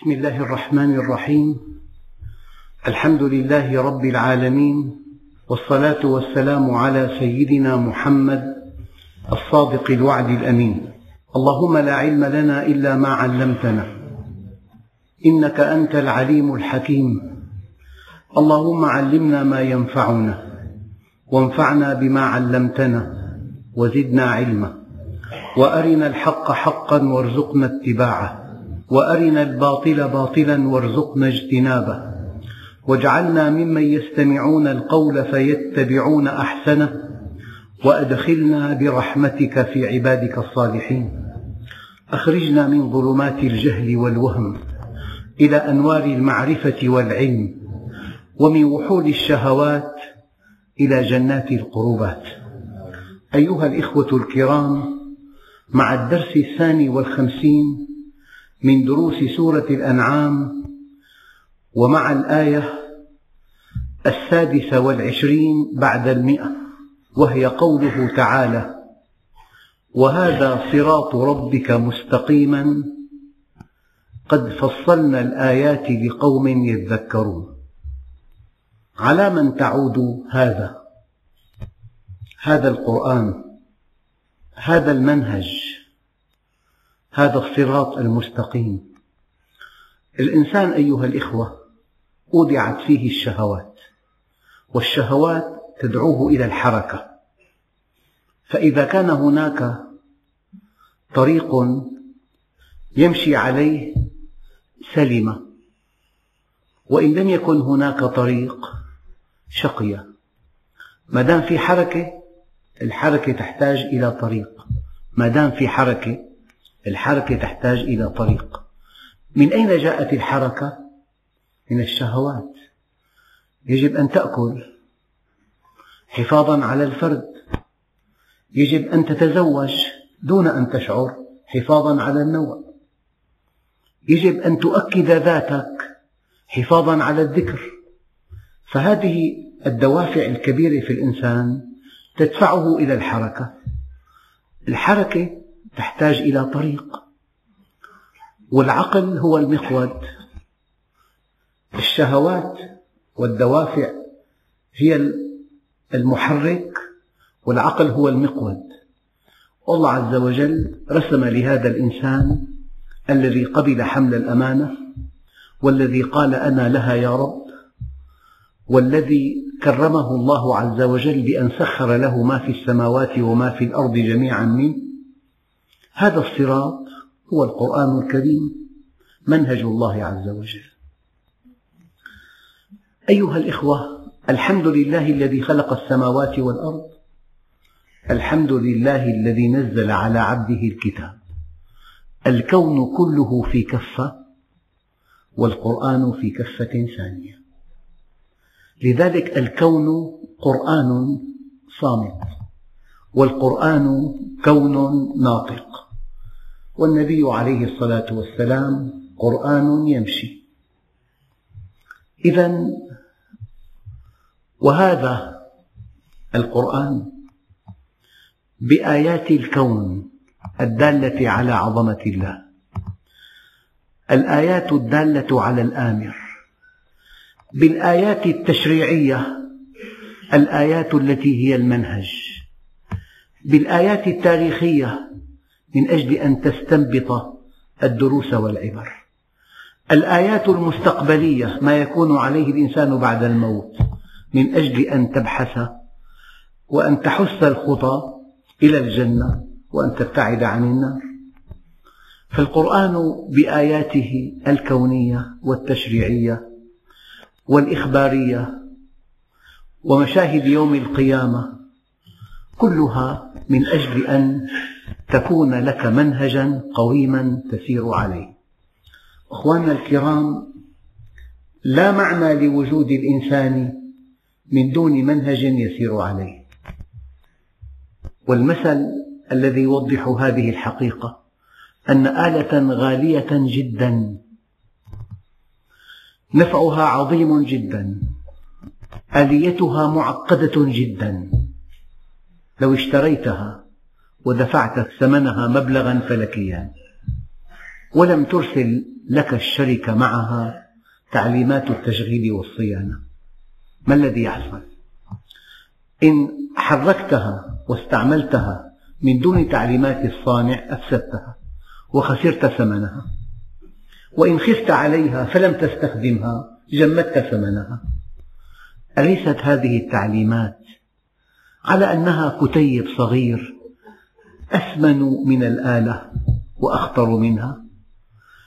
بسم الله الرحمن الرحيم. الحمد لله رب العالمين والصلاة والسلام على سيدنا محمد الصادق الوعد الأمين. اللهم لا علم لنا إلا ما علمتنا إنك أنت العليم الحكيم. اللهم علمنا ما ينفعنا وانفعنا بما علمتنا وزدنا علما وأرنا الحق حقا وارزقنا اتباعه. وأرنا الباطل باطلا وارزقنا اجتنابه. واجعلنا ممن يستمعون القول فيتبعون أحسنه. وأدخلنا برحمتك في عبادك الصالحين. أخرجنا من ظلمات الجهل والوهم إلى أنوار المعرفة والعلم. ومن وحول الشهوات إلى جنات القربات. أيها الإخوة الكرام مع الدرس الثاني والخمسين من دروس سورة الأنعام ومع الآية السادسة والعشرين بعد المئة وهي قوله تعالى وهذا صراط ربك مستقيما قد فصلنا الآيات لقوم يذكرون. على من تعود هذا؟ هذا القرآن هذا المنهج. هذا الصراط المستقيم. الإنسان أيها الإخوة أودعت فيه الشهوات والشهوات تدعوه إلى الحركة. فإذا كان هناك طريق يمشي عليه سلم. وإن لم يكن هناك طريق شقي. ما دام في حركة الحركة تحتاج إلى طريق. ما دام في حركة الحركة تحتاج إلى طريق. من أين جاءت الحركة؟ من الشهوات. يجب أن تأكل حفاظا على الفرد. يجب أن تتزوج دون أن تشعر حفاظا على النوع. يجب أن تؤكد ذاتك حفاظا على الذكر. فهذه الدوافع الكبيرة في الإنسان تدفعه إلى الحركة. الحركة تحتاج إلى طريق. والعقل هو المقود. الشهوات والدوافع هي المحرك والعقل هو المقود. الله عز وجل رسم لهذا الإنسان الذي قبل حمل الأمانة والذي قال أنا لها يا رب والذي كرمه الله عز وجل بأن سخر له ما في السماوات وما في الأرض جميعا منه. هذا الصراط هو القرآن الكريم منهج الله عز وجل. أيها الإخوة الحمد لله الذي خلق السماوات والأرض الحمد لله الذي نزل على عبده الكتاب. الكون كله في كفة والقرآن في كفة ثانية. لذلك الكون قرآن صامت والقرآن كون ناطق. والنبي عليه الصلاة والسلام قرآن يمشي. إذا وهذا القرآن بآيات الكون الدالة على عظمة الله. الآيات الدالة على الآمر. بالآيات التشريعية الآيات التي هي المنهج. بالآيات التاريخية من أجل أن تستنبط الدروس والعبر. الآيات المستقبلية ما يكون عليه الإنسان بعد الموت من أجل أن تبحث وأن تحث الخطى إلى الجنة وأن تبتعد عن النار. فالقرآن بآياته الكونية والتشريعية والإخبارية ومشاهد يوم القيامة كلها من أجل أن تكون لك منهجا قويما تسير عليه. أخواننا الكرام لا معنى لوجود الإنسان من دون منهج يسير عليه. والمثل الذي يوضح هذه الحقيقة أن آلة غالية جدا نفعها عظيم جدا آليتها معقدة جدا. لو اشتريتها ودفعت ثمنها مبلغا فلكيا. ولم ترسل لك الشركة معها تعليمات التشغيل والصيانة. ما الذي يحصل؟ إن حركتها واستعملتها من دون تعليمات الصانع أفسدتها وخسرت ثمنها. وإن خفت عليها فلم تستخدمها جمدت ثمنها. أليست هذه التعليمات على أنها كتيب صغير أثمن من الآلة وأخطر منها.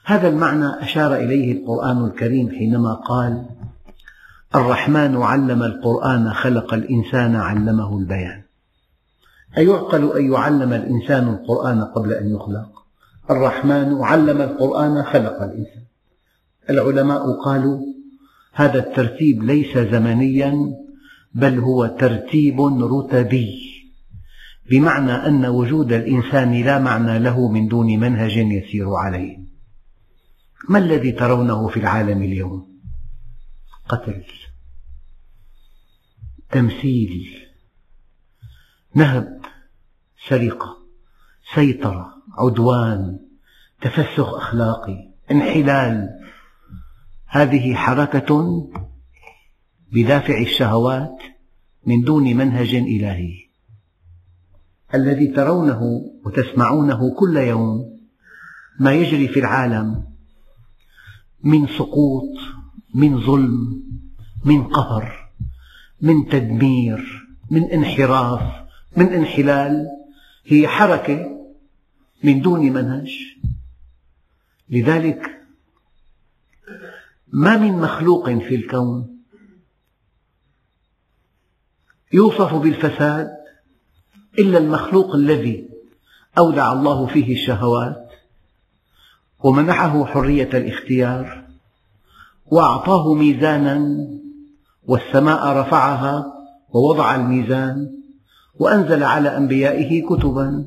هذا المعنى أشار إليه القرآن الكريم حينما قال الرحمن علم القرآن خلق الإنسان علمه البيان. أيعقل أن يعلم الإنسان القرآن قبل أن يخلق؟ الرحمن علم القرآن خلق الإنسان. العلماء قالوا هذا الترتيب ليس زمنيا بل هو ترتيب رتبي. بمعنى أن وجود الإنسان لا معنى له من دون منهج يسير عليه. ما الذي ترونه في العالم اليوم؟ قتل تمثيل نهب سرقة سيطرة عدوان تفسخ أخلاقي انحلال. هذه حركة بدافع الشهوات من دون منهج إلهي. الذي ترونه وتسمعونه كل يوم ما يجري في العالم من سقوط من ظلم من قهر من تدمير من انحراف من انحلال. هي حركة من دون منهج. لذلك ما من مخلوق في الكون يوصف بالفساد إلا المخلوق الذي أودع الله فيه الشهوات ومنحه حرية الاختيار وأعطاه ميزانا والسماء رفعها ووضع الميزان وأنزل على أنبيائه كتبا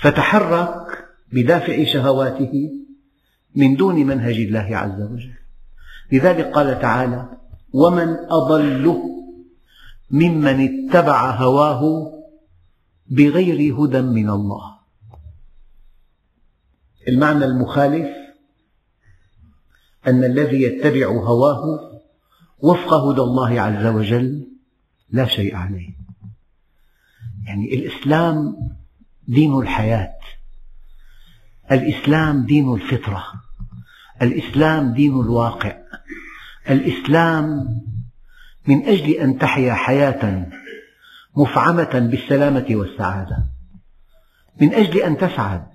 فتحرك بدافع شهواته من دون منهج الله عز وجل. لذلك قال تعالى ومن أضل ممن اتبع هواه بغير هدى من الله. المعنى المخالف أن الذي يتبع هواه وفق هدى الله عز وجل لا شيء عليه. يعني الإسلام دين الحياة الإسلام دين الفطرة الإسلام دين الواقع الإسلام من أجل أن تحيا حياة مفعمة بالسلامة والسعادة. من أجل أن تسعد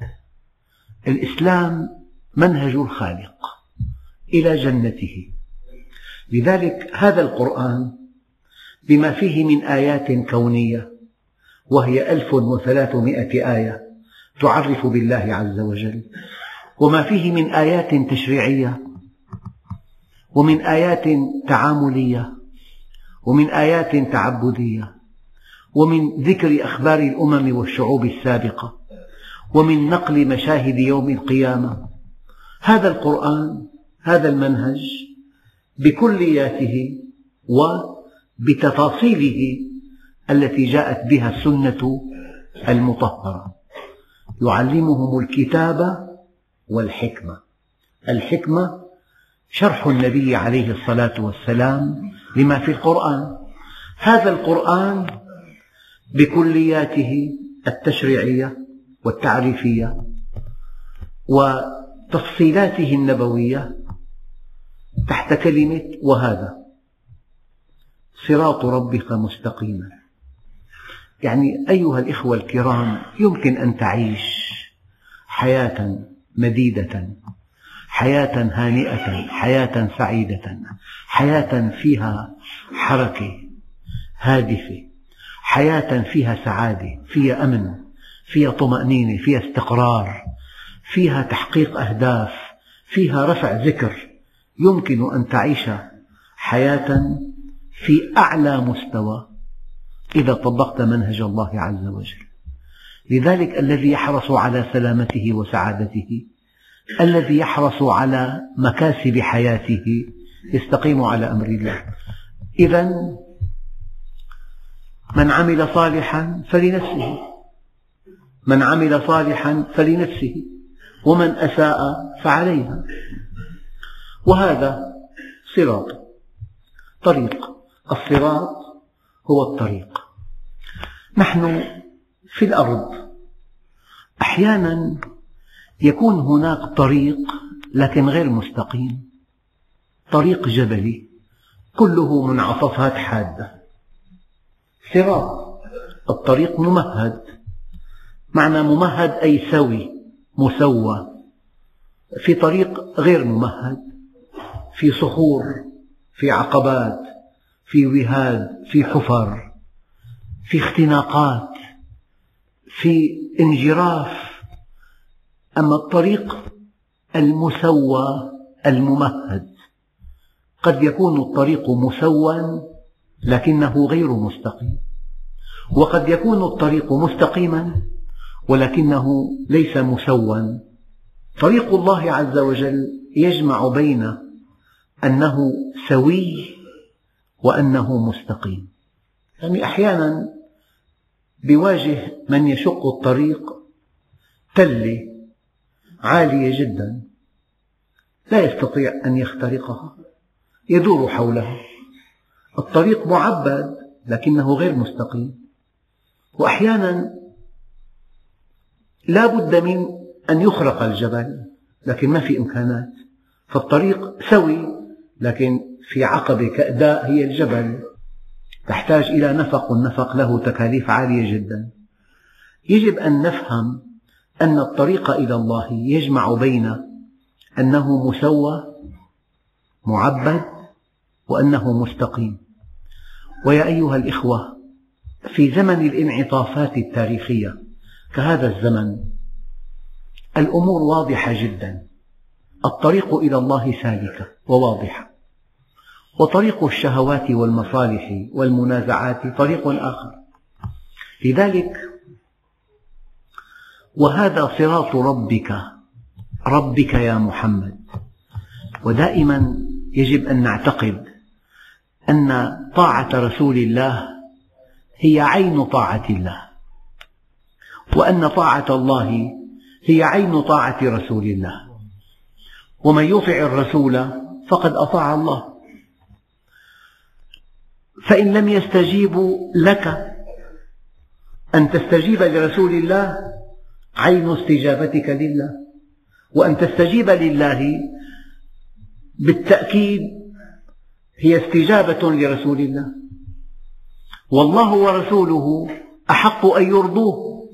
الإسلام منهج الخالق إلى جنته. لذلك هذا القرآن بما فيه من آيات كونية وهي ألف وثلاثمائة آية تعرف بالله عز وجل وما فيه من آيات تشريعية ومن آيات تعاملية ومن آيات تعبدية. ومن ذكر أخبار الأمم والشعوب السابقة ومن نقل مشاهد يوم القيامة. هذا القرآن هذا المنهج بكلياته وبتفاصيله التي جاءت بها السنة المطهرة. يعلمهم الكتاب والحكمة. الحكمة شرح النبي عليه الصلاة والسلام لما في القرآن. هذا القرآن بكلياته التشريعية والتعريفية وتفصيلاته النبوية تحت كلمة وهذا صراط ربك مستقيما. يعني أيها الإخوة الكرام يمكن أن تعيش حياة مديدة حياة هانئة حياة سعيدة حياة فيها حركة هادفة. حياة فيها سعادة فيها أمن فيها طمأنينة فيها استقرار فيها تحقيق أهداف فيها رفع ذكر يمكن أن تعيش حياة في أعلى مستوى إذا طبقت منهج الله عز وجل. لذلك الذي يحرص على سلامته وسعادته الذي يحرص على مكاسب حياته يستقيم على أمر الله. إذا من عمل صالحا فلنفسه. من عمل صالحا فلنفسه. ومن أساء فعليها. وهذا صراط. طريق. الصراط هو الطريق. نحن في الأرض. أحيانا يكون هناك طريق لكن غير مستقيم. طريق جبلي. كله منعطفات حادة. صراط الطريق ممهد. معنى ممهد أي سوي مسوى. في طريق غير ممهد في صخور في عقبات في وهاد في حفر في اختناقات في انجراف. أما الطريق المسوى الممهد. قد يكون الطريق مسوى لكنه غير مستقيم. وقد يكون الطريق مستقيما ولكنه ليس مسوى طريق الله عز وجل يجمع بين أنه سوي وأنه مستقيم. يعني أحيانا بواجه من يشق الطريق تلة عالية جدا لا يستطيع أن يخترقها يدور حولها. الطريق معبد لكنه غير مستقيم. وأحيانا لا بد من أن يخرق الجبل لكن ما في إمكانات. فالطريق سوي لكن في عقبة كأداء هي الجبل. تحتاج إلى نفق والنفق له تكاليف عالية جدا. يجب أن نفهم أن الطريق إلى الله يجمع بين أنه مسوى معبد وأنه مستقيم. ويا أيها الإخوة في زمن الانعطافات التاريخية كهذا الزمن الأمور واضحة جدا. الطريق إلى الله سالكة وواضحة. وطريق الشهوات والمصالح والمنازعات طريق آخر. لذلك وهذا صراط ربك ربك يا محمد. ودائما يجب أن نعتقد أن طاعة رسول الله هي عين طاعة الله وأن طاعة الله هي عين طاعة رسول الله. ومن يطع الرسول فقد أطاع الله. فإن لم يستجيبوا لك أن تستجيب لرسول الله عين استجابتك لله. وأن تستجيب لله بالتأكيد هي استجابة لرسول الله. والله ورسوله أحق أن يرضوه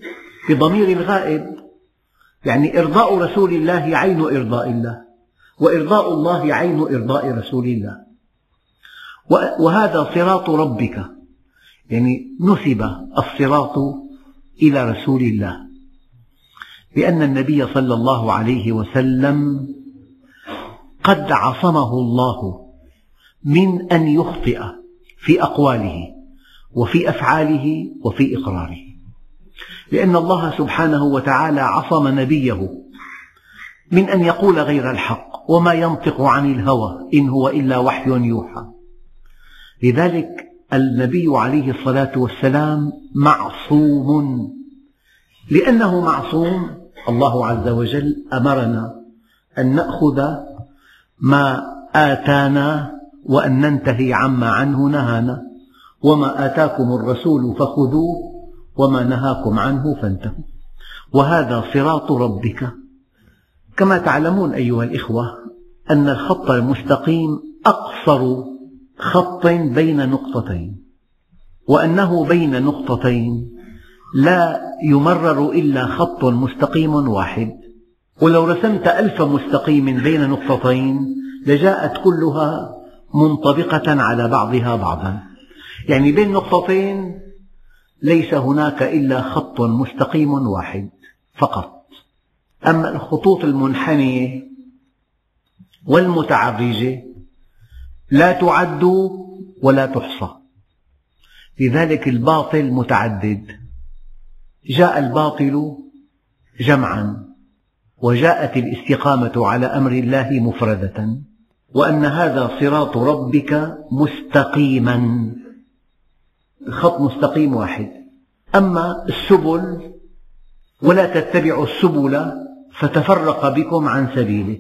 بضمير الغائب. يعني إرضاء رسول الله عين إرضاء الله وإرضاء الله عين إرضاء رسول الله. وهذا صراط ربك. يعني نسب الصراط إلى رسول الله. لأن النبي صلى الله عليه وسلم قد عصمه الله من أن يخطئ في أقواله وفي أفعاله وفي إقراره. لأن الله سبحانه وتعالى عصم نبيه من أن يقول غير الحق وما ينطق عن الهوى إن هو إلا وحي يوحى. لذلك النبي عليه الصلاة والسلام معصوم. لأنه معصوم الله عز وجل أمرنا أن نأخذ ما آتانا وأن ننتهي عما عنه نهانا. وما آتاكم الرسول فخذوه وما نهاكم عنه فانتهوا. وهذا صراط ربك. كما تعلمون أيها الإخوة أن الخط المستقيم أقصر خط بين نقطتين وأنه بين نقطتين لا يمرر إلا خط مستقيم واحد. ولو رسمت ألف مستقيم بين نقطتين لجاءت كلها منطبقة على بعضها بعضا. يعني بين نقطتين ليس هناك إلا خط مستقيم واحد فقط. أما الخطوط المنحنية والمتعرجة لا تعد ولا تحصى. لذلك الباطل متعدد. جاء الباطل جمعا وجاءت الاستقامة على أمر الله مفردة. وأن هذا صراط ربك مستقيما. الخط مستقيم واحد. أما السبل ولا تتبعوا السبل فتفرق بكم عن سبيله.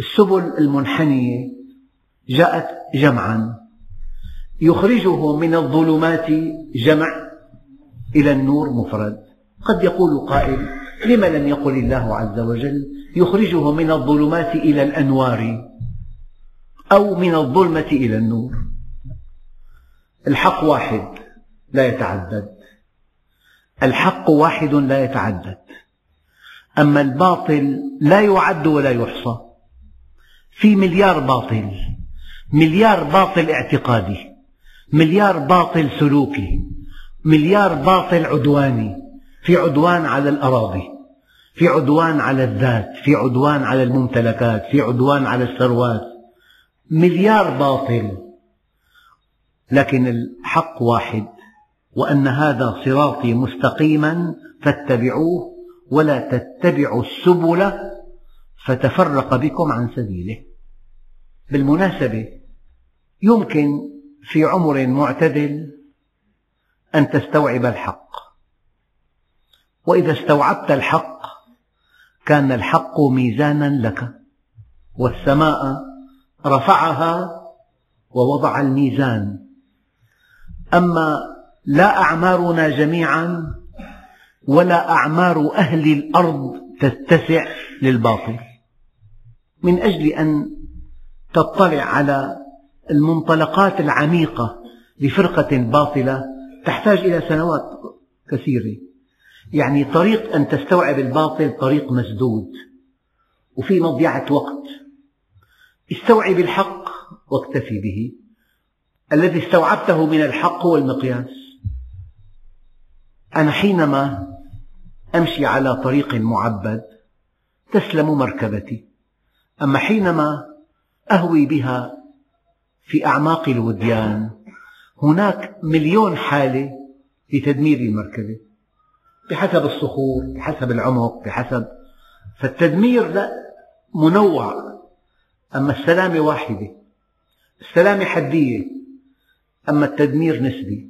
السبل المنحنية جاءت جمعا. يخرجه من الظلمات جمع إلى النور مفرد. قد يقول قائل لم لم يقل الله عز وجل؟ يخرجه من الظلمات إلى الأنوار. أو من الظلمة إلى النور. الحق واحد لا يتعدد. الحق واحد لا يتعدد. أما الباطل لا يعد ولا يحصى. في مليار باطل. مليار باطل اعتقادي. مليار باطل سلوكي. مليار باطل عدواني. في عدوان على الأراضي. في عدوان على الذات. في عدوان على الممتلكات. في عدوان على الثروات. مليار باطل. لكن الحق واحد وأن هذا صراطي مستقيما فاتبعوه ولا تتبعوا السبل فتفرق بكم عن سبيله. بالمناسبة يمكن في عمر معتدل أن تستوعب الحق. وإذا استوعبت الحق كان الحق ميزانا لك والسماء رفعها ووضع الميزان. أما لا أعمارنا جميعا ولا أعمار أهل الأرض تتسع للباطل. من أجل أن تطلع على المنطلقات العميقة لفرقة باطلة تحتاج إلى سنوات كثيرة. يعني طريق أن تستوعب الباطل طريق مسدود. وفي مضيعة وقت. استوعب الحق واكتفي به. الذي استوعبته من الحق هو المقياس. أنا حينما أمشي على طريق معبد تسلم مركبتي. أما حينما أهوي بها في أعماق الوديان هناك مليون حالة لتدمير المركبة. بحسب الصخور بحسب العمق بحسب فالتدمير لا منوع. أما السلامة واحدة السلامة حدية أما التدمير نسبي.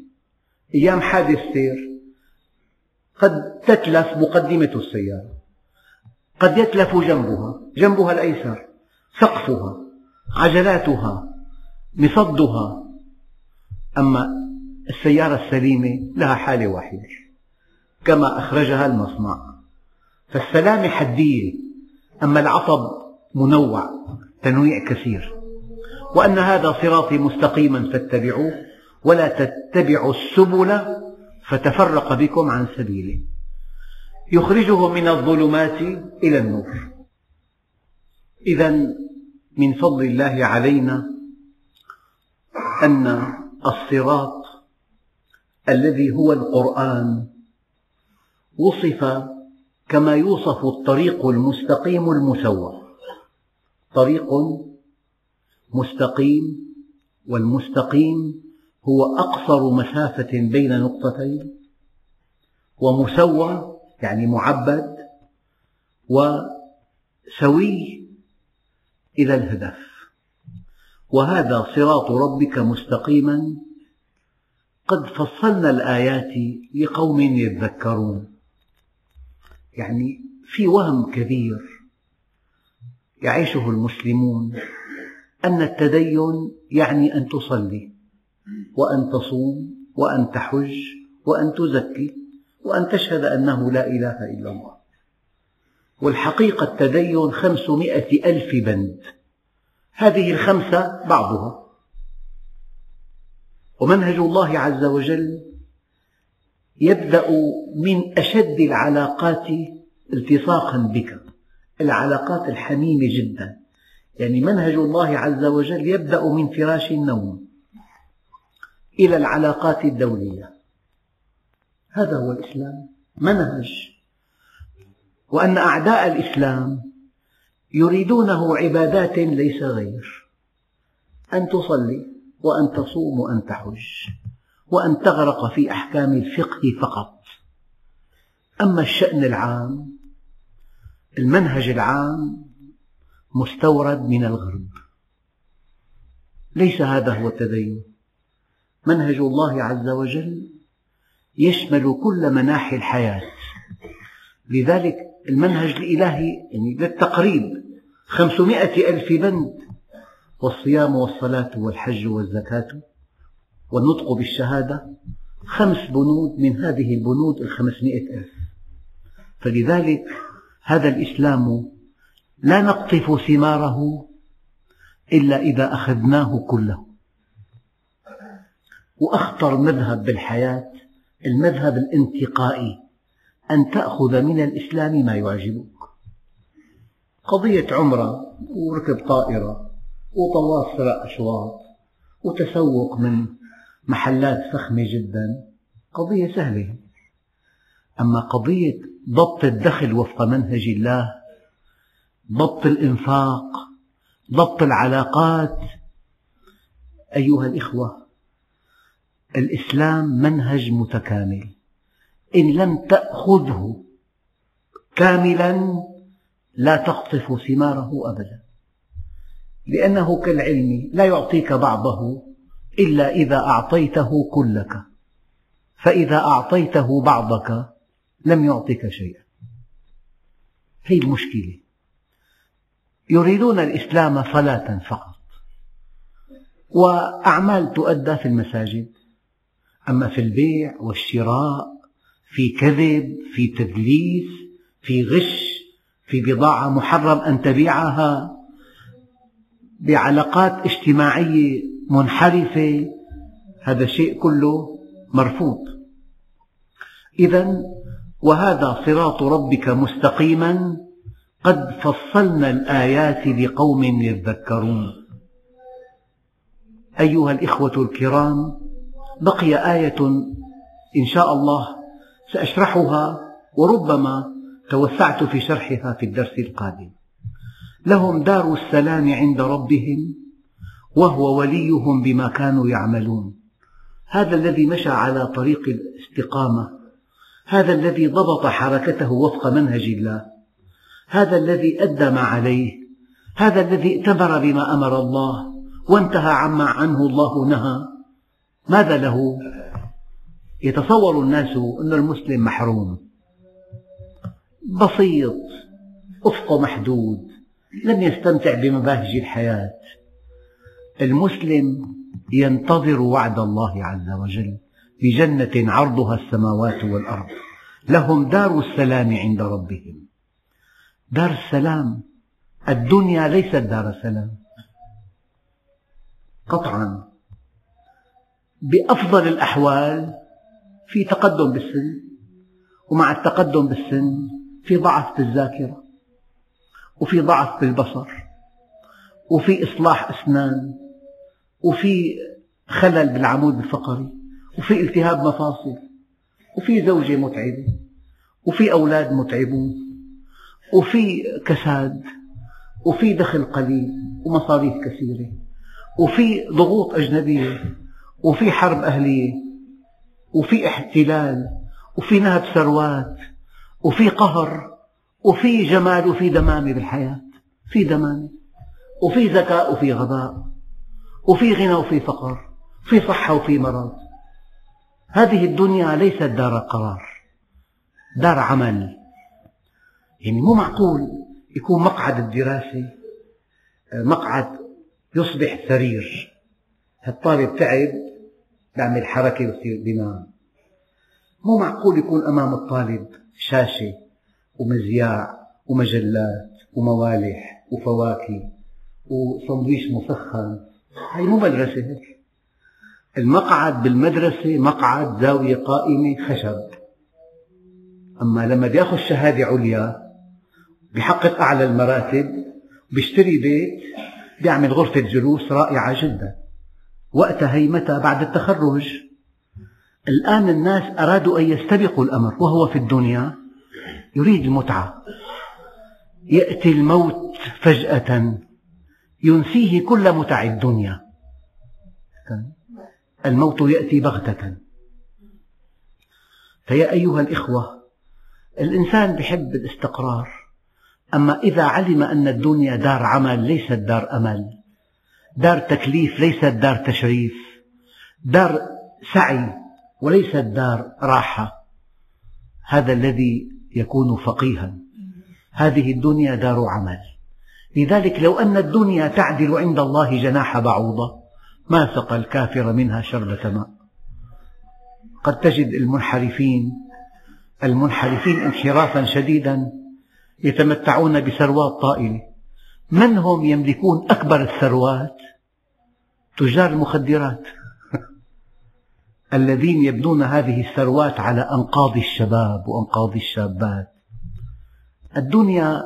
أيام حادث سير قد تتلف مقدمة السيارة قد يتلف جنبها جنبها الأيسر سقفها عجلاتها مصدها. أما السيارة السليمة لها حالة واحدة كما أخرجها المصنع. فالسلامة حدية أما العطب منوع. تنويع كثير. وأن هذا صراطي مستقيما فاتبعوه ولا تتبعوا السبل فتفرق بكم عن سبيله يخرجه من الظلمات إلى النور. إذا من فضل الله علينا أن الصراط الذي هو القرآن وصف كما يوصف الطريق المستقيم المسوى طريق مستقيم والمستقيم هو أقصر مسافة بين نقطتين ومسوى يعني معبد وسوي إلى الهدف. وهذا صراط ربك مستقيما قد فصلنا الآيات لقوم يذكرون. يعني في وهم كبير. يعيشه المسلمون أن التدين يعني أن تصلي وأن تصوم وأن تحج وأن تزكي وأن تشهد أنه لا إله إلا الله. والحقيقة التدين خمسمائة ألف بند. هذه الخمسة بعضها. ومنهج الله عز وجل يبدأ من أشد العلاقات التصاقا بك. العلاقات الحميمة جدا. يعني منهج الله عز وجل يبدأ من فراش النوم إلى العلاقات الدولية. هذا هو الإسلام. منهج. وأن أعداء الإسلام يريدونه عبادات ليس غير. أن تصلي وأن تصوم وأن تحج وأن تغرق في أحكام الفقه فقط. أما الشأن العام المنهج العام مستورد من الغرب. ليس هذا هو التدين. منهج الله عز وجل يشمل كل مناحي الحياة. لذلك المنهج الإلهي يعني للتقريب خمسمائة ألف بند والصيام والصلاة والحج والزكاة والنطق بالشهادة خمس بنود من هذه البنود الخمسمائة ألف. فلذلك هذا الإسلام لا نقطف ثماره إلا إذا أخذناه كله. وأخطر مذهب بالحياة المذهب الانتقائي أن تأخذ من الإسلام ما يعجبك. قضية عمرة وركب طائرة وطواف ثلاث أشواط وتسوق من محلات فخمة جدا قضية سهلة. أما قضية ضبط الدخل وفق منهج الله ضبط الإنفاق ضبط العلاقات. أيها الإخوة الإسلام منهج متكامل. إن لم تأخذه كاملا لا تقطف ثماره أبدا. لأنه كالعلم لا يعطيك بعضه إلا إذا أعطيته كلك. فإذا أعطيته بعضك لم يعطك شيئا. هي المشكلة. يريدون الإسلام صلاة فقط. وأعمال تؤدى في المساجد. أما في البيع والشراء في كذب في تدليس في غش في بضاعة محرم أن تبيعها بعلاقات اجتماعية منحرفة هذا شيء كله مرفوض. إذا وهذا صراط ربك مستقيما قد فصلنا الآيات لقوم يذكرون. أيها الإخوة الكرام بقي آية إن شاء الله سأشرحها وربما توسعت في شرحها في الدرس القادم. لهم دار السلام عند ربهم وهو وليهم بما كانوا يعملون. هذا الذي مشى على طريق الاستقامة هذا الذي ضبط حركته وفق منهج الله. هذا الذي أدى ما عليه. هذا الذي ائتمر بما أمر الله. وانتهى عما عنه الله نهى. ماذا له؟ يتصور الناس أن المسلم محروم. بسيط. أفقه محدود. لم يستمتع بمباهج الحياة. المسلم ينتظر وعد الله عز وجل. بجنة عرضها السماوات والأرض. لهم دار السلام عند ربهم. دار السلام الدنيا ليست دار سلام. قطعا. بأفضل الأحوال في تقدم بالسن ومع التقدم بالسن في ضعف بالذاكرة وفي ضعف بالبصر وفي إصلاح أسنان وفي خلل بالعمود الفقري. وفي التهاب مفاصل وفي زوجة متعبة وفي أولاد متعبون وفي كساد وفي دخل قليل ومصاريف كثيرة وفي ضغوط أجنبية وفي حرب أهلية وفي احتلال وفي نهب ثروات وفي قهر وفي جمال وفي دمامة بالحياة في دمامة وفي ذكاء وفي غباء وفي غنى وفي فقر في صحة وفي مرض. هذه الدنيا ليست دار قرار دار عمل. يعني مو معقول يكون مقعد الدراسة مقعد يصبح سرير. الطالب تعب بيعمل حركة ويصير بينام مو معقول يكون أمام الطالب شاشة ومذياع ومجلات وموالح وفواكه وسندويش مسخن. هي مو مدرسة هيك المقعد بالمدرسة مقعد زاوية قائمة خشب. أما لما بياخذ شهادة عليا بيحقق أعلى المراتب بيشتري بيت بيعمل غرفة جلوس رائعة جدا. وقتها هي متى؟ بعد التخرج. الآن الناس أرادوا أن يستبقوا الأمر وهو في الدنيا يريد المتعة. يأتي الموت فجأة ينسيه كل متع الدنيا. الموت يأتي بغتة. فيا أيها الإخوة الإنسان يحب الاستقرار أما إذا علم أن الدنيا دار عمل ليست دار أمل دار تكليف ليست دار تشريف دار سعي وليست دار راحة هذا الذي يكون فقيها. هذه الدنيا دار عمل. لذلك لو أن الدنيا تعدل عند الله جناح بعوضة ما سقى الكافر منها شربة ماء. قد تجد المنحرفين المنحرفين انحرافا شديدا يتمتعون بثروات طائلة. من هم يملكون أكبر الثروات؟ تجار المخدرات. الذين يبنون هذه الثروات على أنقاض الشباب وأنقاض الشابات. الدنيا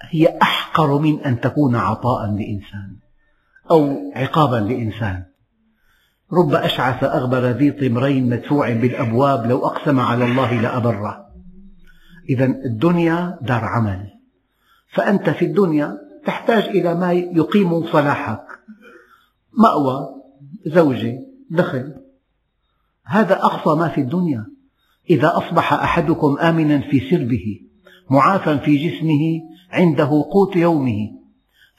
هي أحقر من أن تكون عطاء لإنسان. أو عقابا لإنسان. رب أشعث أغبر ذي طمرين مدفوع بالأبواب لو أقسم على الله لأبره. إذا الدنيا دار عمل. فأنت في الدنيا تحتاج إلى ما يقيم صلاحك. مأوى زوجة دخل. هذا أقصى ما في الدنيا. إذا أصبح أحدكم آمنا في سربه معافى في جسمه عنده قوت يومه.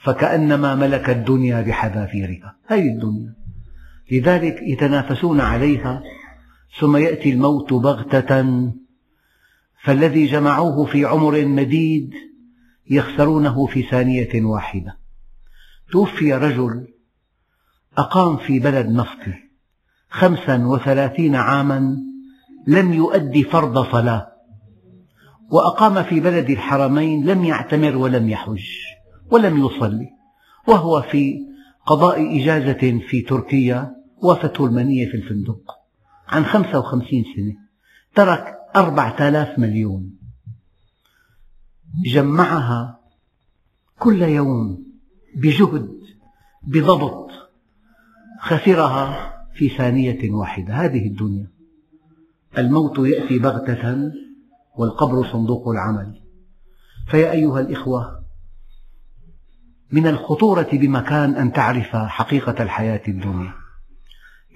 فكأنما ملك الدنيا بحذافيرها. هذه الدنيا. لذلك يتنافسون عليها ثم يأتي الموت بغتة. فالذي جمعوه في عمر مديد يخسرونه في ثانية واحدة. توفي رجل أقام في بلد نفطي خمسا وثلاثين عاما لم يؤدي فرض صلاة وأقام في بلد الحرمين لم يعتمر ولم يحج. ولم يصلي وهو في قضاء إجازة في تركيا وافته المنية في الفندق عن خمسة وخمسين سنة ترك أربعة آلاف مليون. جمعها كل يوم بجهد بضبط خسرها في ثانية واحدة. هذه الدنيا. الموت يأتي بغتة والقبر صندوق العمل. فيا أيها الإخوة من الخطورة بمكان أن تعرف حقيقة الحياة الدنيا.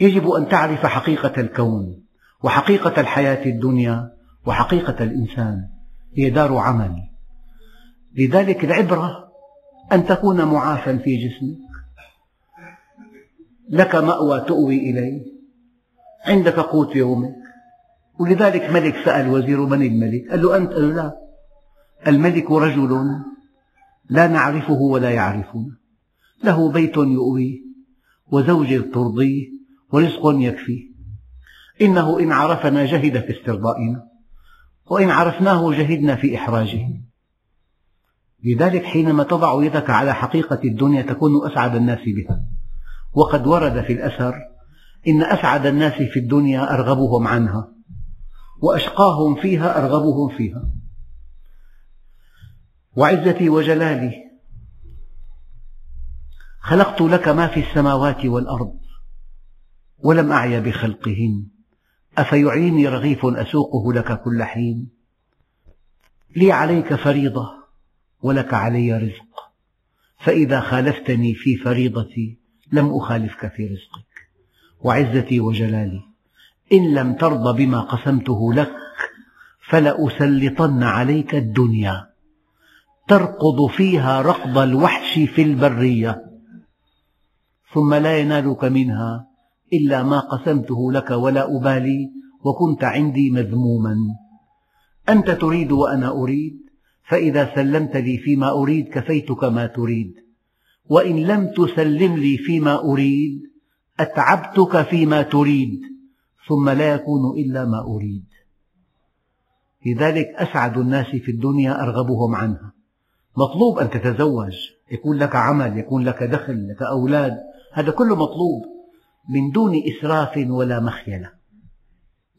يجب أن تعرف حقيقة الكون وحقيقة الحياة الدنيا وحقيقة الإنسان. هي دار عمل. لذلك العبرة أن تكون معافى في جسمك. لك مأوى تؤوي إليه. عندك قوت يومك. ولذلك ملك سأل وزير من الملك. قال له أنت؟ قال له لا. الملك رجل لا نعرفه ولا يعرفنا له بيت يؤويه وزوجة ترضيه ورزق يكفيه. إنه إن عرفنا جهد في استرضائنا وإن عرفناه جهدنا في إحراجه. لذلك حينما تضع يدك على حقيقة الدنيا تكون أسعد الناس بها. وقد ورد في الأثر إن أسعد الناس في الدنيا أرغبهم عنها وأشقاهم فيها أرغبهم فيها. وعزتي وجلالي. خلقت لك ما في السماوات والأرض ولم أعي بخلقهن. أفيعيني رغيف أسوقه لك كل حين. لي عليك فريضة ولك علي رزق. فإذا خالفتني في فريضتي لم أخالفك في رزقك. وعزتي وجلالي إن لم ترض بما قسمته لك فلأسلطن عليك الدنيا. ترقض فيها رقض الوحش في البرية ثم لا ينالك منها إلا ما قسمته لك ولا أبالي وكنت عندي مذموما. أنت تريد وأنا أريد فإذا سلمت لي فيما أريد كفيتك ما تريد. وإن لم تسلم لي فيما أريد أتعبتك فيما تريد ثم لا يكون إلا ما أريد. لذلك أسعد الناس في الدنيا أرغبهم عنها. مطلوب أن تتزوج. يكون لك عمل يكون لك دخل لك أولاد. هذا كله مطلوب من دون إسراف ولا مخيلة.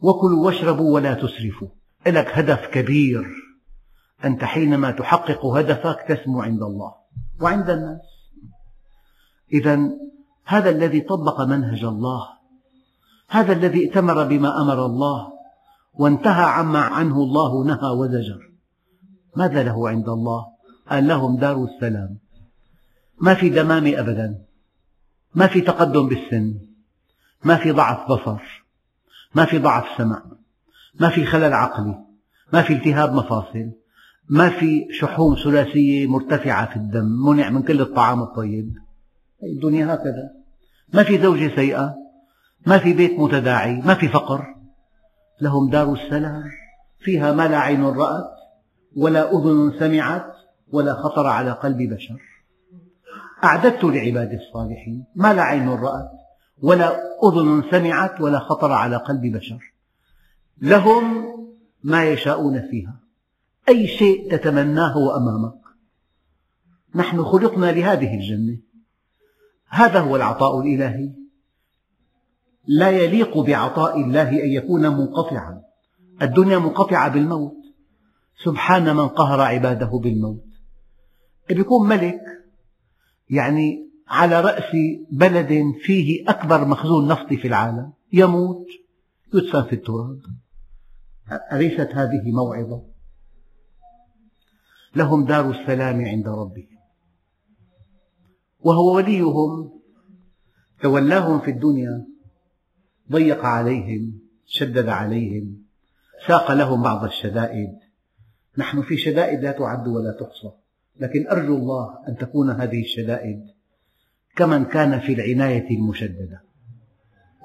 وكلوا واشربوا ولا تسرفوا. لك هدف كبير. أنت حينما تحقق هدفك تسمو عند الله وعند الناس. إذا هذا الذي طبق منهج الله. هذا الذي ائتمر بما أمر الله. وانتهى عما عنه الله نهى وزجر. ماذا له عند الله؟ قال لهم دار السلام ما في دمامة أبدا ما في تقدم بالسن ما في ضعف بصر ما في ضعف سمع ما في خلل عقلي ما في التهاب مفاصل ما في شحوم ثلاثية مرتفعة في الدم منع من كل الطعام الطيب الدنيا هكذا ما في زوجة سيئة ما في بيت متداعي ما في فقر لهم دار السلام فيها ما لا عين رأت ولا أذن سمعت ولا خطر على قلب بشر. أعددت لعبادي الصالحين ما لا عين رأت ولا أذن سمعت ولا خطر على قلب بشر. لهم ما يشاءون فيها. أي شيء تتمناه أمامك نحن خلقنا لهذه الجنة. هذا هو العطاء الإلهي. لا يليق بعطاء الله أن يكون منقطعا. الدنيا منقطعة بالموت. سبحان من قهر عباده بالموت. يكون ملك يعني على رأس بلد فيه أكبر مخزون نفطي في العالم يموت يدفن في التراب. أليست هذه موعظة؟ لهم دار السلام عند ربهم. وهو وليهم تولاهم في الدنيا ضيق عليهم شدد عليهم ساق لهم بعض الشدائد. نحن في شدائد لا تعد ولا تحصى. لكن أرجو الله أن تكون هذه الشدائد كمن كان في العناية المشددة.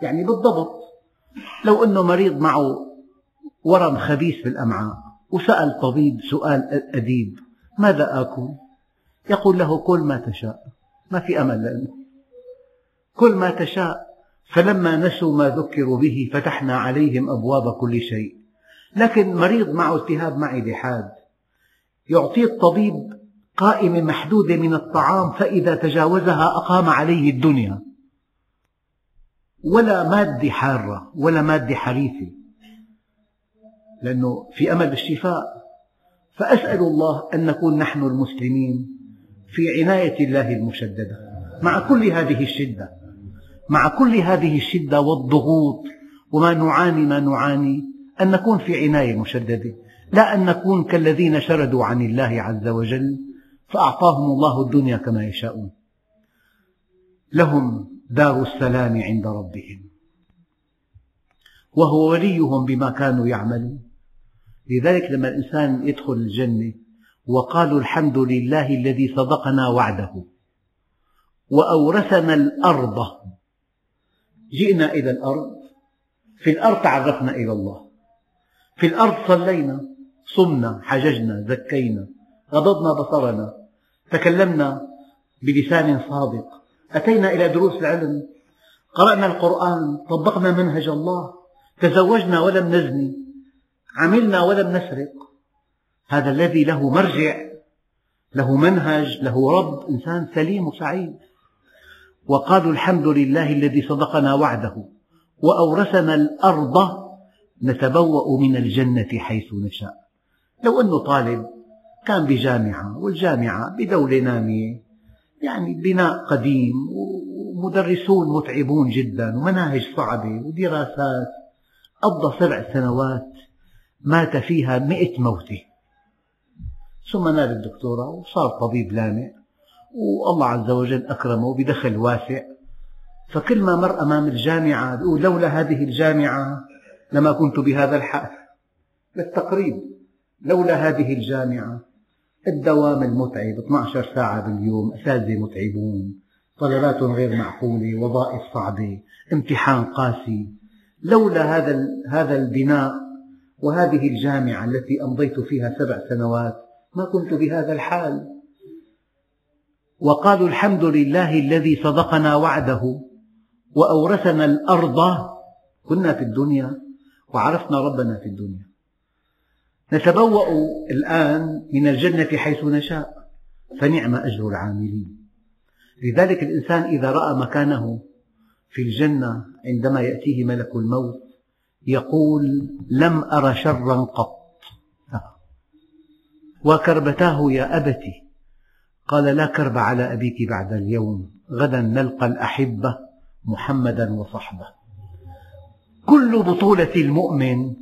يعني بالضبط لو أنه مريض معه ورم خبيث في الأمعاء وسأل طبيب سؤال أديب ماذا آكل؟ يقول له كل ما تشاء ما في أمل لأنه. كل ما تشاء فلما نسوا ما ذكروا به فتحنا عليهم أبواب كل شيء. لكن مريض معه التهاب معدة حاد يعطيه الطبيب قائمة محدودة من الطعام فإذا تجاوزها أقام عليه الدنيا. ولا مادة حارة ولا مادة حريفة. لأنه في أمل الشفاء فأسأل الله أن نكون نحن المسلمين في عناية الله المشددة. مع كل هذه الشدة. مع كل هذه الشدة والضغوط. وما نعاني ما نعاني. أن نكون في عناية مشددة. لا أن نكون كالذين شردوا عن الله عز وجل. فأعطاهم الله الدنيا كما يشاءون. لهم دار السلام عند ربهم. وهو وليهم بما كانوا يعملون. لذلك لما الإنسان يدخل الجنة وقالوا الحمد لله الذي صدقنا وعده. وأورثنا الأرض. جئنا إلى الأرض. في الأرض تعرفنا إلى الله. في الأرض صلينا صمنا حججنا زكينا غضضنا بصرنا. تكلمنا بلسان صادق. أتينا إلى دروس العلم. قرأنا القرآن. طبقنا منهج الله. تزوجنا ولم نزني. عملنا ولم نسرق. هذا الذي له مرجع له منهج له رب إنسان سليم وسعيد. وقالوا الحمد لله الذي صدقنا وعده. وأورثنا الأرض. نتبوأ من الجنة حيث نشاء. لو أنه طالب كان بجامعة والجامعة بدولة نامية. يعني بناء قديم ومدرسون متعبون جدا ومناهج صعبة ودراسات قضى سبع سنوات مات فيها مئة موتة. ثم نال الدكتوراه وصار طبيب لامع والله عز وجل أكرمه بدخل واسع. فكل ما مر أمام الجامعة يقول لولا هذه الجامعة لما كنت بهذا الحال. بالتقريب لولا هذه الجامعة الدوام المتعب 12 ساعة باليوم أساتذة متعبون طلبات غير معقولة وظائف صعبة امتحان قاسي. لولا هذا هذا البناء وهذه الجامعة التي أمضيت فيها سبع سنوات ما كنت بهذا الحال. وقالوا الحمد لله الذي صدقنا وعده وأورثنا الأرض. كنا في الدنيا وعرفنا ربنا في الدنيا. نتبوأ الآن من الجنة حيث نشاء. فنعم أجر العاملين. لذلك الإنسان إذا رأى مكانه في الجنة عندما يأتيه ملك الموت يقول لم أر شرا قط. وكربتاه يا أبت قال لا كرب على أبيك بعد اليوم. غدا نلقى الأحبة محمدا وصحبه. كل بطولة المؤمن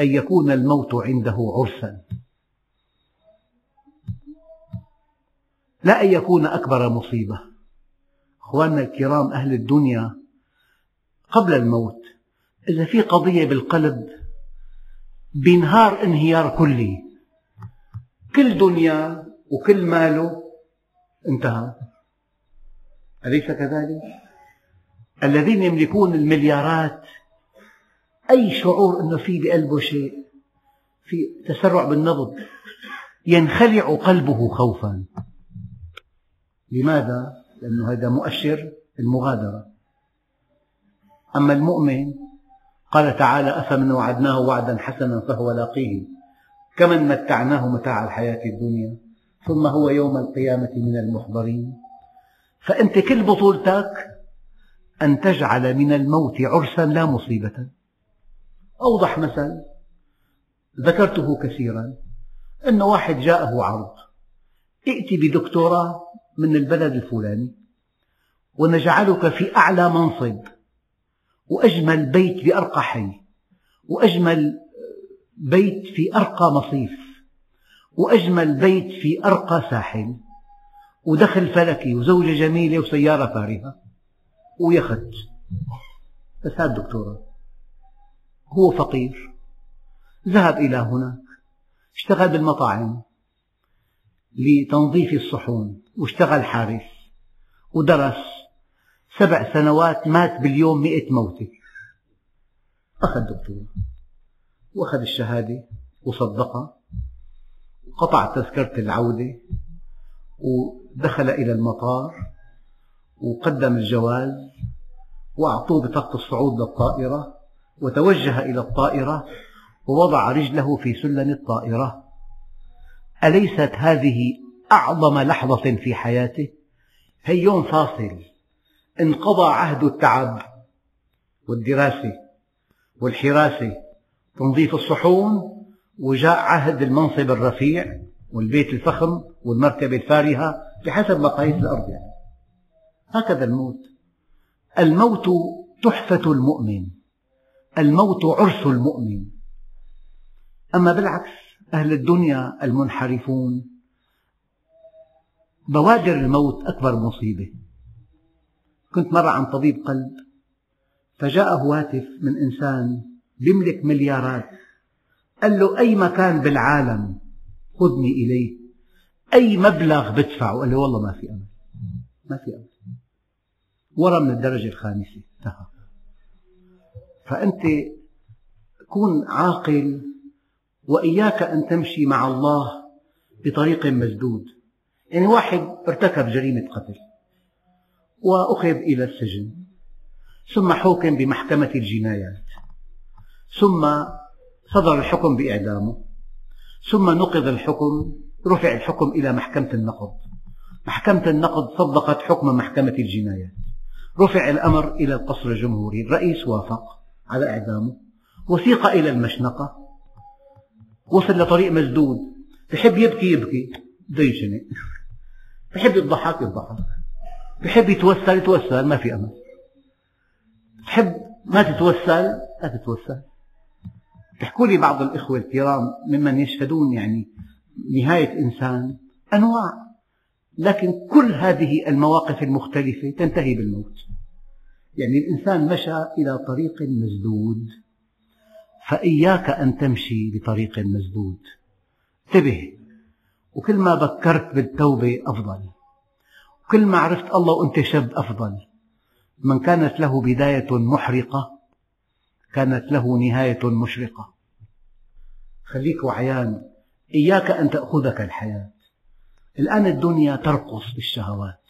أن يكون الموت عنده عرسا لا أن يكون أكبر مصيبة. أخواننا الكرام أهل الدنيا قبل الموت إذا في قضية بالقلب بينهار انهيار كلي. كل دنيا وكل ماله انتهى. أليس كذلك؟ الذين يملكون المليارات أي شعور أنه في بقلبه شيء في تسرع بالنبض ينخلع قلبه خوفا. لماذا؟ لأن هذا مؤشر المغادرة. أما المؤمن قال تعالى أفمن وعدناه وعدا حسنا فهو لاقيه. كمن متعناه متاع الحياة الدنيا ثم هو يوم القيامة من المحضرين. فأنت كل بطولتك أن تجعل من الموت عرسا لا مصيبة. أوضح مثل ذكرته كثيرا أن واحد جاءه عرض ائت بدكتوراه من البلد الفلاني ونجعلك في أعلى منصب وأجمل بيت بأرقى حي وأجمل بيت في أرقى مصيف وأجمل بيت في أرقى ساحل ودخل فلكي وزوجة جميلة وسيارة فارهة. ويخت بس هذا الدكتوراه هو فقير. ذهب إلى هناك اشتغل بالمطاعم لتنظيف الصحون واشتغل حارس ودرس سبع سنوات مات باليوم مئة موتة. أخذ دكتوراه وأخذ الشهادة وصدقها وقطع تذكرة العودة ودخل إلى المطار وقدم الجواز وأعطوه بطاقة الصعود للطائرة. وتوجه إلى الطائرة ووضع رجله في سلم الطائرة. أليست هذه أعظم لحظة في حياته؟ هي يوم فاصل. انقضى عهد التعب والدراسة والحراسة. تنظيف الصحون وجاء عهد المنصب الرفيع والبيت الفخم والمركبة الفارهة بحسب مقاييس الأرض. يعني. هكذا الموت. الموت تحفة المؤمن. الموت عرس المؤمن. أما بالعكس أهل الدنيا المنحرفون بوادر الموت أكبر مصيبة. كنت مرة عن طبيب قلب فجاءه هاتف من إنسان يملك مليارات. قال له أي مكان بالعالم؟ خذني إليه. أي مبلغ بدفعه؟ قال له والله ما في أمل. ما في أمل. ورا من الدرجة الخامسة انتهى. فأنت كن عاقل وإياك أن تمشي مع الله بطريق مسدود يعني واحد ارتكب جريمة قتل وأخذ إلى السجن ثم حوكم بمحكمة الجنايات ثم صدر الحكم بإعدامه ثم نقض الحكم رفع الحكم إلى محكمة النقض. محكمة النقض صدقت حكم محكمة الجنايات. رفع الأمر إلى القصر الجمهوري الرئيس وافق. على إعدامه. وثيق إلى المشنقة. وصل لطريق مسدود. بحب يبكي يبكي. بده ينشنق بحب يضحك يضحك. بحب يتوسل يتوسل. ما في أمل. بحب ما تتوسل لا تتوسل. يحكوا لي بعض الإخوة الكرام ممن يشهدون يعني نهاية إنسان أنواع. لكن كل هذه المواقف المختلفة تنتهي بالموت. يعني الإنسان مشى إلى طريق مسدود فإياك أن تمشي بطريق مسدود. انتبه وكل ما بكرت بالتوبة أفضل وكل ما عرفت الله وأنت شاب أفضل. من كانت له بداية محرقة كانت له نهاية مشرقة. خليك وعيان إياك أن تأخذك الحياة. الآن الدنيا ترقص بالشهوات.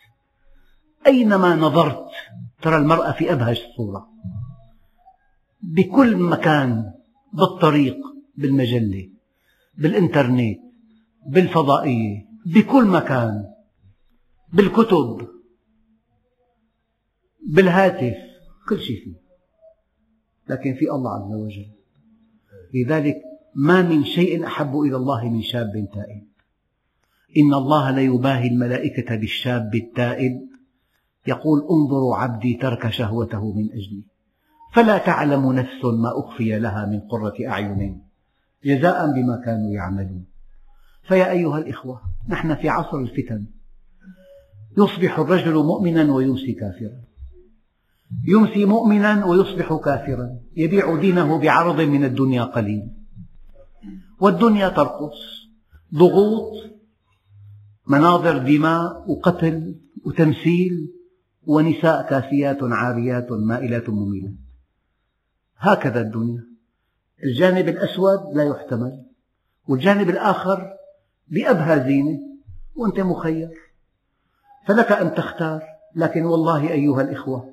أينما نظرت ترى المرأة في أبهج صورة بكل مكان بالطريق بالمجلة بالإنترنت بالفضائية بكل مكان بالكتب بالهاتف كل شيء فيه. لكن في الله عز وجل. لذلك ما من شيء أحب إلى الله من شاب تائب. إن الله ليباهي الملائكة بالشاب التائب يقول انظروا عبدي ترك شهوته من أجلي. فلا تعلم نفس ما أخفي لها من قرة أعين. جزاء بما كانوا يعملون. فيا أيها الإخوة نحن في عصر الفتن. يصبح الرجل مؤمنا ويمسي كافرا. يمسي مؤمنا ويصبح كافرا. يبيع دينه بعرض من الدنيا قليل. والدنيا ترقص ضغوط مناظر دماء وقتل وتمثيل. ونساء كاسيات عاريات مائلات مميلات هكذا الدنيا. الجانب الأسود لا يحتمل والجانب الآخر بأبهى زينة وأنت مخير. فلك أن تختار لكن والله أيها الإخوة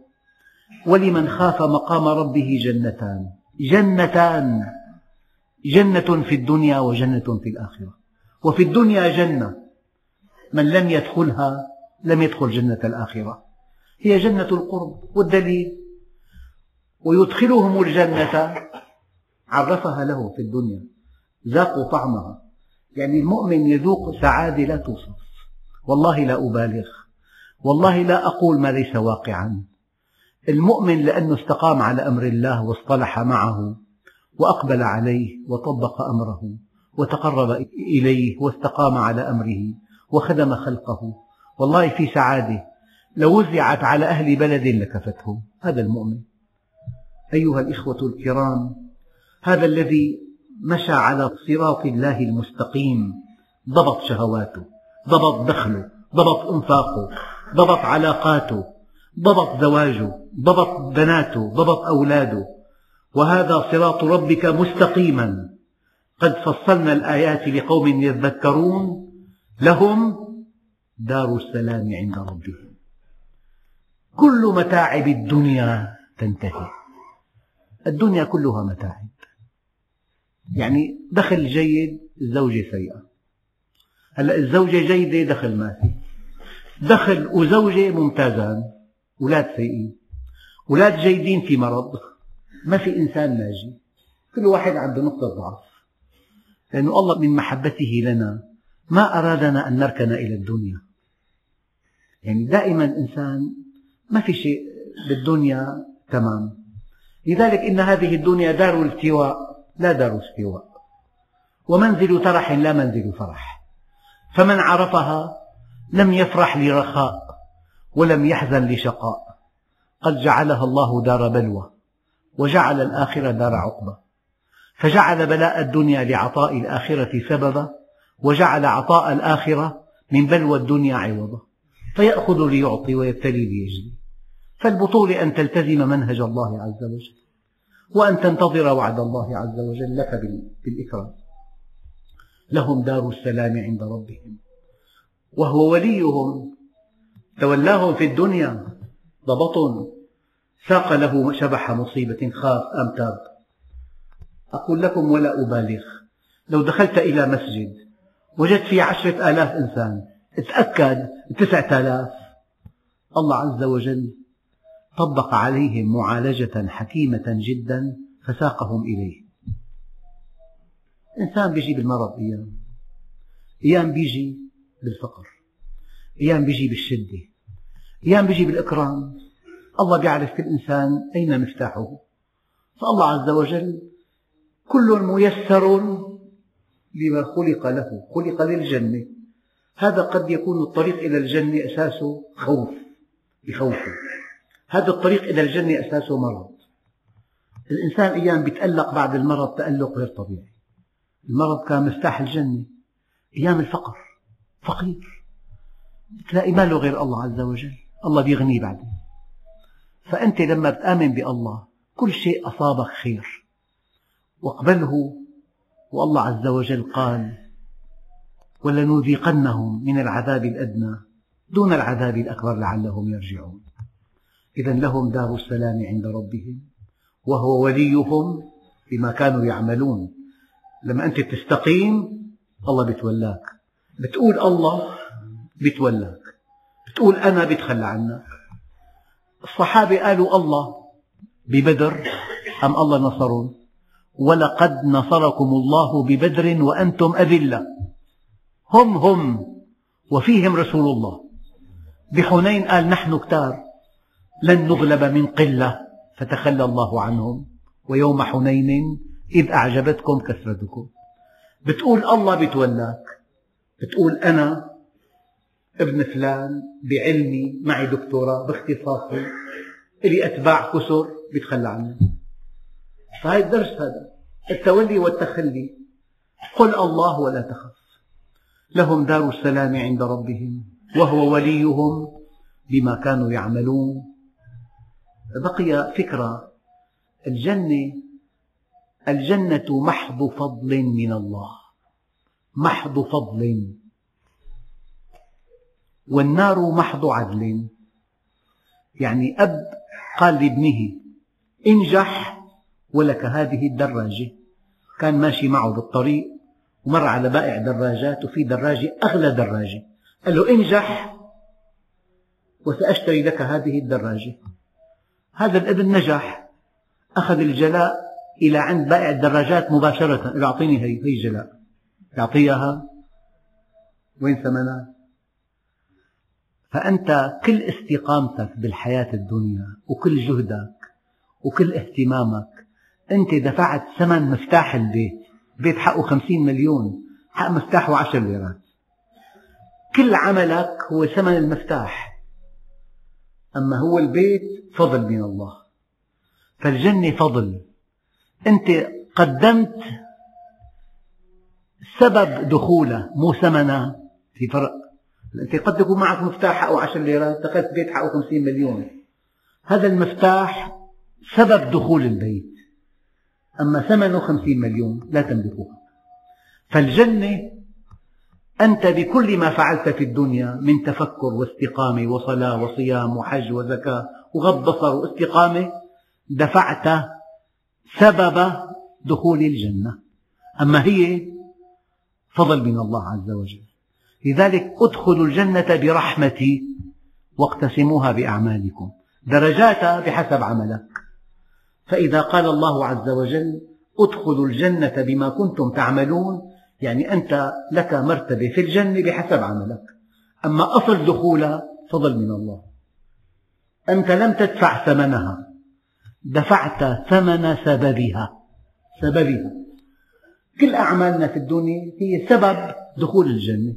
ولمن خاف مقام ربه جنتان. جنتان. جنة في الدنيا وجنة في الآخرة. وفي الدنيا جنة. من لم يدخلها لم يدخل جنة الآخرة. هي جنة القرب والدليل. ويدخلهم الجنة عرفها له في الدنيا. ذاقوا طعمها. يعني المؤمن يذوق سعادة لا توصف. والله لا أبالغ. والله لا أقول ما ليس واقعا. المؤمن لأنه استقام على أمر الله واصطلح معه وأقبل عليه وطبق أمره وتقرب إليه واستقام على أمره وخدم خلقه. والله في سعادة. لو وزعت على أهل بلد لكفتهم. هذا المؤمن. أيها الإخوة الكرام هذا الذي مشى على صراط الله المستقيم. ضبط شهواته ضبط دخله ضبط أنفاقه ضبط علاقاته ضبط زواجه ضبط بناته ضبط أولاده. وهذا صراط ربك مستقيما. قد فصلنا الآيات لقوم يذكرون لهم دار السلام عند ربهم. كل متاعب الدنيا تنتهي. الدنيا كلها متاعب. يعني دخل جيد الزوجة سيئة. هلا الزوجة جيدة دخل ما في. دخل وزوجة ممتازان أولاد سيئين. أولاد جيدين في مرض. ما في إنسان ناجي. كل واحد عنده نقطة ضعف. لأن الله من محبته لنا ما أرادنا أن نركن إلى الدنيا. يعني دائما الإنسان ما في شيء بالدنيا تمام. لذلك إن هذه الدنيا دار التواء لا دار استواء ومنزل ترح لا منزل فرح. فمن عرفها لم يفرح لرخاء ولم يحزن لشقاء. قد جعلها الله دار بلوى وجعل الآخرة دار عقبة فجعل بلاء الدنيا لعطاء الآخرة سببا وجعل عطاء الآخرة من بلوى الدنيا عوضا. فيأخذ ليعطي ويبتلي ليجزي. فالبطولة أن تلتزم منهج الله عز وجل وأن تنتظر وعد الله عز وجل لك بالإكرام. لهم دار السلام عند ربهم وهو وليهم. تولاهم في الدنيا ضبط ساق له شبح مصيبة خاف أم تاب. أقول لكم ولا أبالغ. لو دخلت إلى مسجد وجدت فيه عشرة آلاف إنسان تأكد تسعة آلاف. الله عز وجل طبق عليهم معالجة حكيمة جدا فساقهم إليه. إنسان بيجي بالمرض أيام. أيام بيجي بالفقر. أيام بيجي بالشدة. أيام بيجي بالإكرام. الله بيعرف كل إنسان أين مفتاحه. فالله عز وجل كل ميسر لما خلق له خلق للجنة. هذا قد يكون الطريق إلى الجنة أساسه خوف بخوفه. هذا الطريق إلى الجنة أساسه مرض. الإنسان أيام يتألق بعد المرض تألق غير طبيعي. المرض كان مفتاح الجنة. أيام الفقر فقير. تلاقي ما له غير الله عز وجل. الله بيغنيه بعدين. فأنت لما بتآمن بالله كل شيء أصابك خير. واقبله والله عز وجل قال ولنذيقنهم من العذاب الأدنى دون العذاب الأكبر لعلهم يرجعون. إذا لهم دار السلام عند ربهم وهو وليهم بما كانوا يعملون. لما أنت تستقيم الله بتولاك. بتقول الله بتولاك. بتقول أنا بتخلى عنك. الصحابة قالوا الله ببدر أم الله نصرهم ولقد نصركم الله ببدر وأنتم أذلة. هم هم وفيهم رسول الله. بحنين قال نحن كتار. لن نغلب من قلة فتخلى الله عنهم. ويوم حنين إذ أعجبتكم كثرتكم. بتقول الله بتولاك. بتقول أنا ابن فلان بعلمي معي دكتوراه باختصاصي. لي أتباع كثر بيتخلى عني فهذا الدرس هذا التولي والتخلي. قل الله ولا تخف. لهم دار السلام عند ربهم وهو وليهم بما كانوا يعملون. بقي فكرة. الجنة الجنة محض فضل من الله. محض فضل. والنار محض عدل. يعني أب قال لابنه انجح ولك هذه الدراجة. كان ماشي معه بالطريق ومر على بائع دراجات وفي دراجة أغلى دراجة. قال له انجح وسأشتري لك هذه الدراجة. هذا الابن نجح. أخذ الجلاء إلى عند بائع الدراجات مباشرة. أعطيني هي هي جلاء يعطيها. وين ثمنها؟ فأنت كل استقامتك بالحياة الدنيا وكل جهدك وكل اهتمامك أنت دفعت ثمن مفتاح البيت. بيت حقه خمسين مليون حق مفتاحه عشر ليرات. كل عملك هو ثمن المفتاح. أما هو البيت فضل من الله. فالجنة فضل. أنت قدمت سبب دخوله مو ثمنه. في فرق. أنت قد يكون معك مفتاح حقه عشر ليرات دخلت بيت حقه خمسين مليون. هذا المفتاح سبب دخول البيت. أما ثمنه خمسين مليون لا تملكها فالجنة أنت بكل ما فعلت في الدنيا من تفكر واستقامة وصلاة وصيام وحج وزكاة وغض بصر واستقامة دفعت سبب دخول الجنة. أما هي فضل من الله عز وجل. لذلك ادخلوا الجنة برحمتي واقتسموها بأعمالكم. درجاتها بحسب عملك. فإذا قال الله عز وجل ادخلوا الجنة بما كنتم تعملون يعني أنت لك مرتبة في الجنة بحسب عملك. أما أصل دخولها فضل من الله. أنت لم تدفع ثمنها. دفعت ثمن سببها. سببها. كل أعمالنا في الدنيا هي سبب دخول الجنة.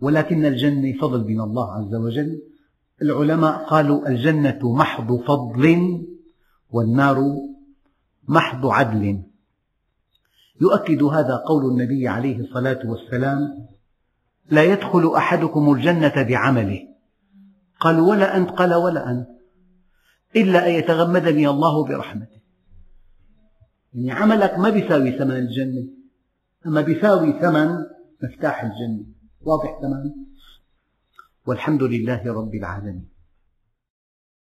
ولكن الجنة فضل من الله عز وجل. العلماء قالوا الجنة محض فضل والنار محض عدل. يؤكد هذا قول النبي عليه الصلاة والسلام لا يدخل أحدكم الجنة بعمله. قال ولا أنت؟ قال ولا أنت؟ إلا أن يتغمدني الله برحمته. يعني عملك ما بيساوي ثمن الجنة أما بيساوي ثمن مفتاح الجنة. واضح تمام؟ والحمد لله رب العالمين.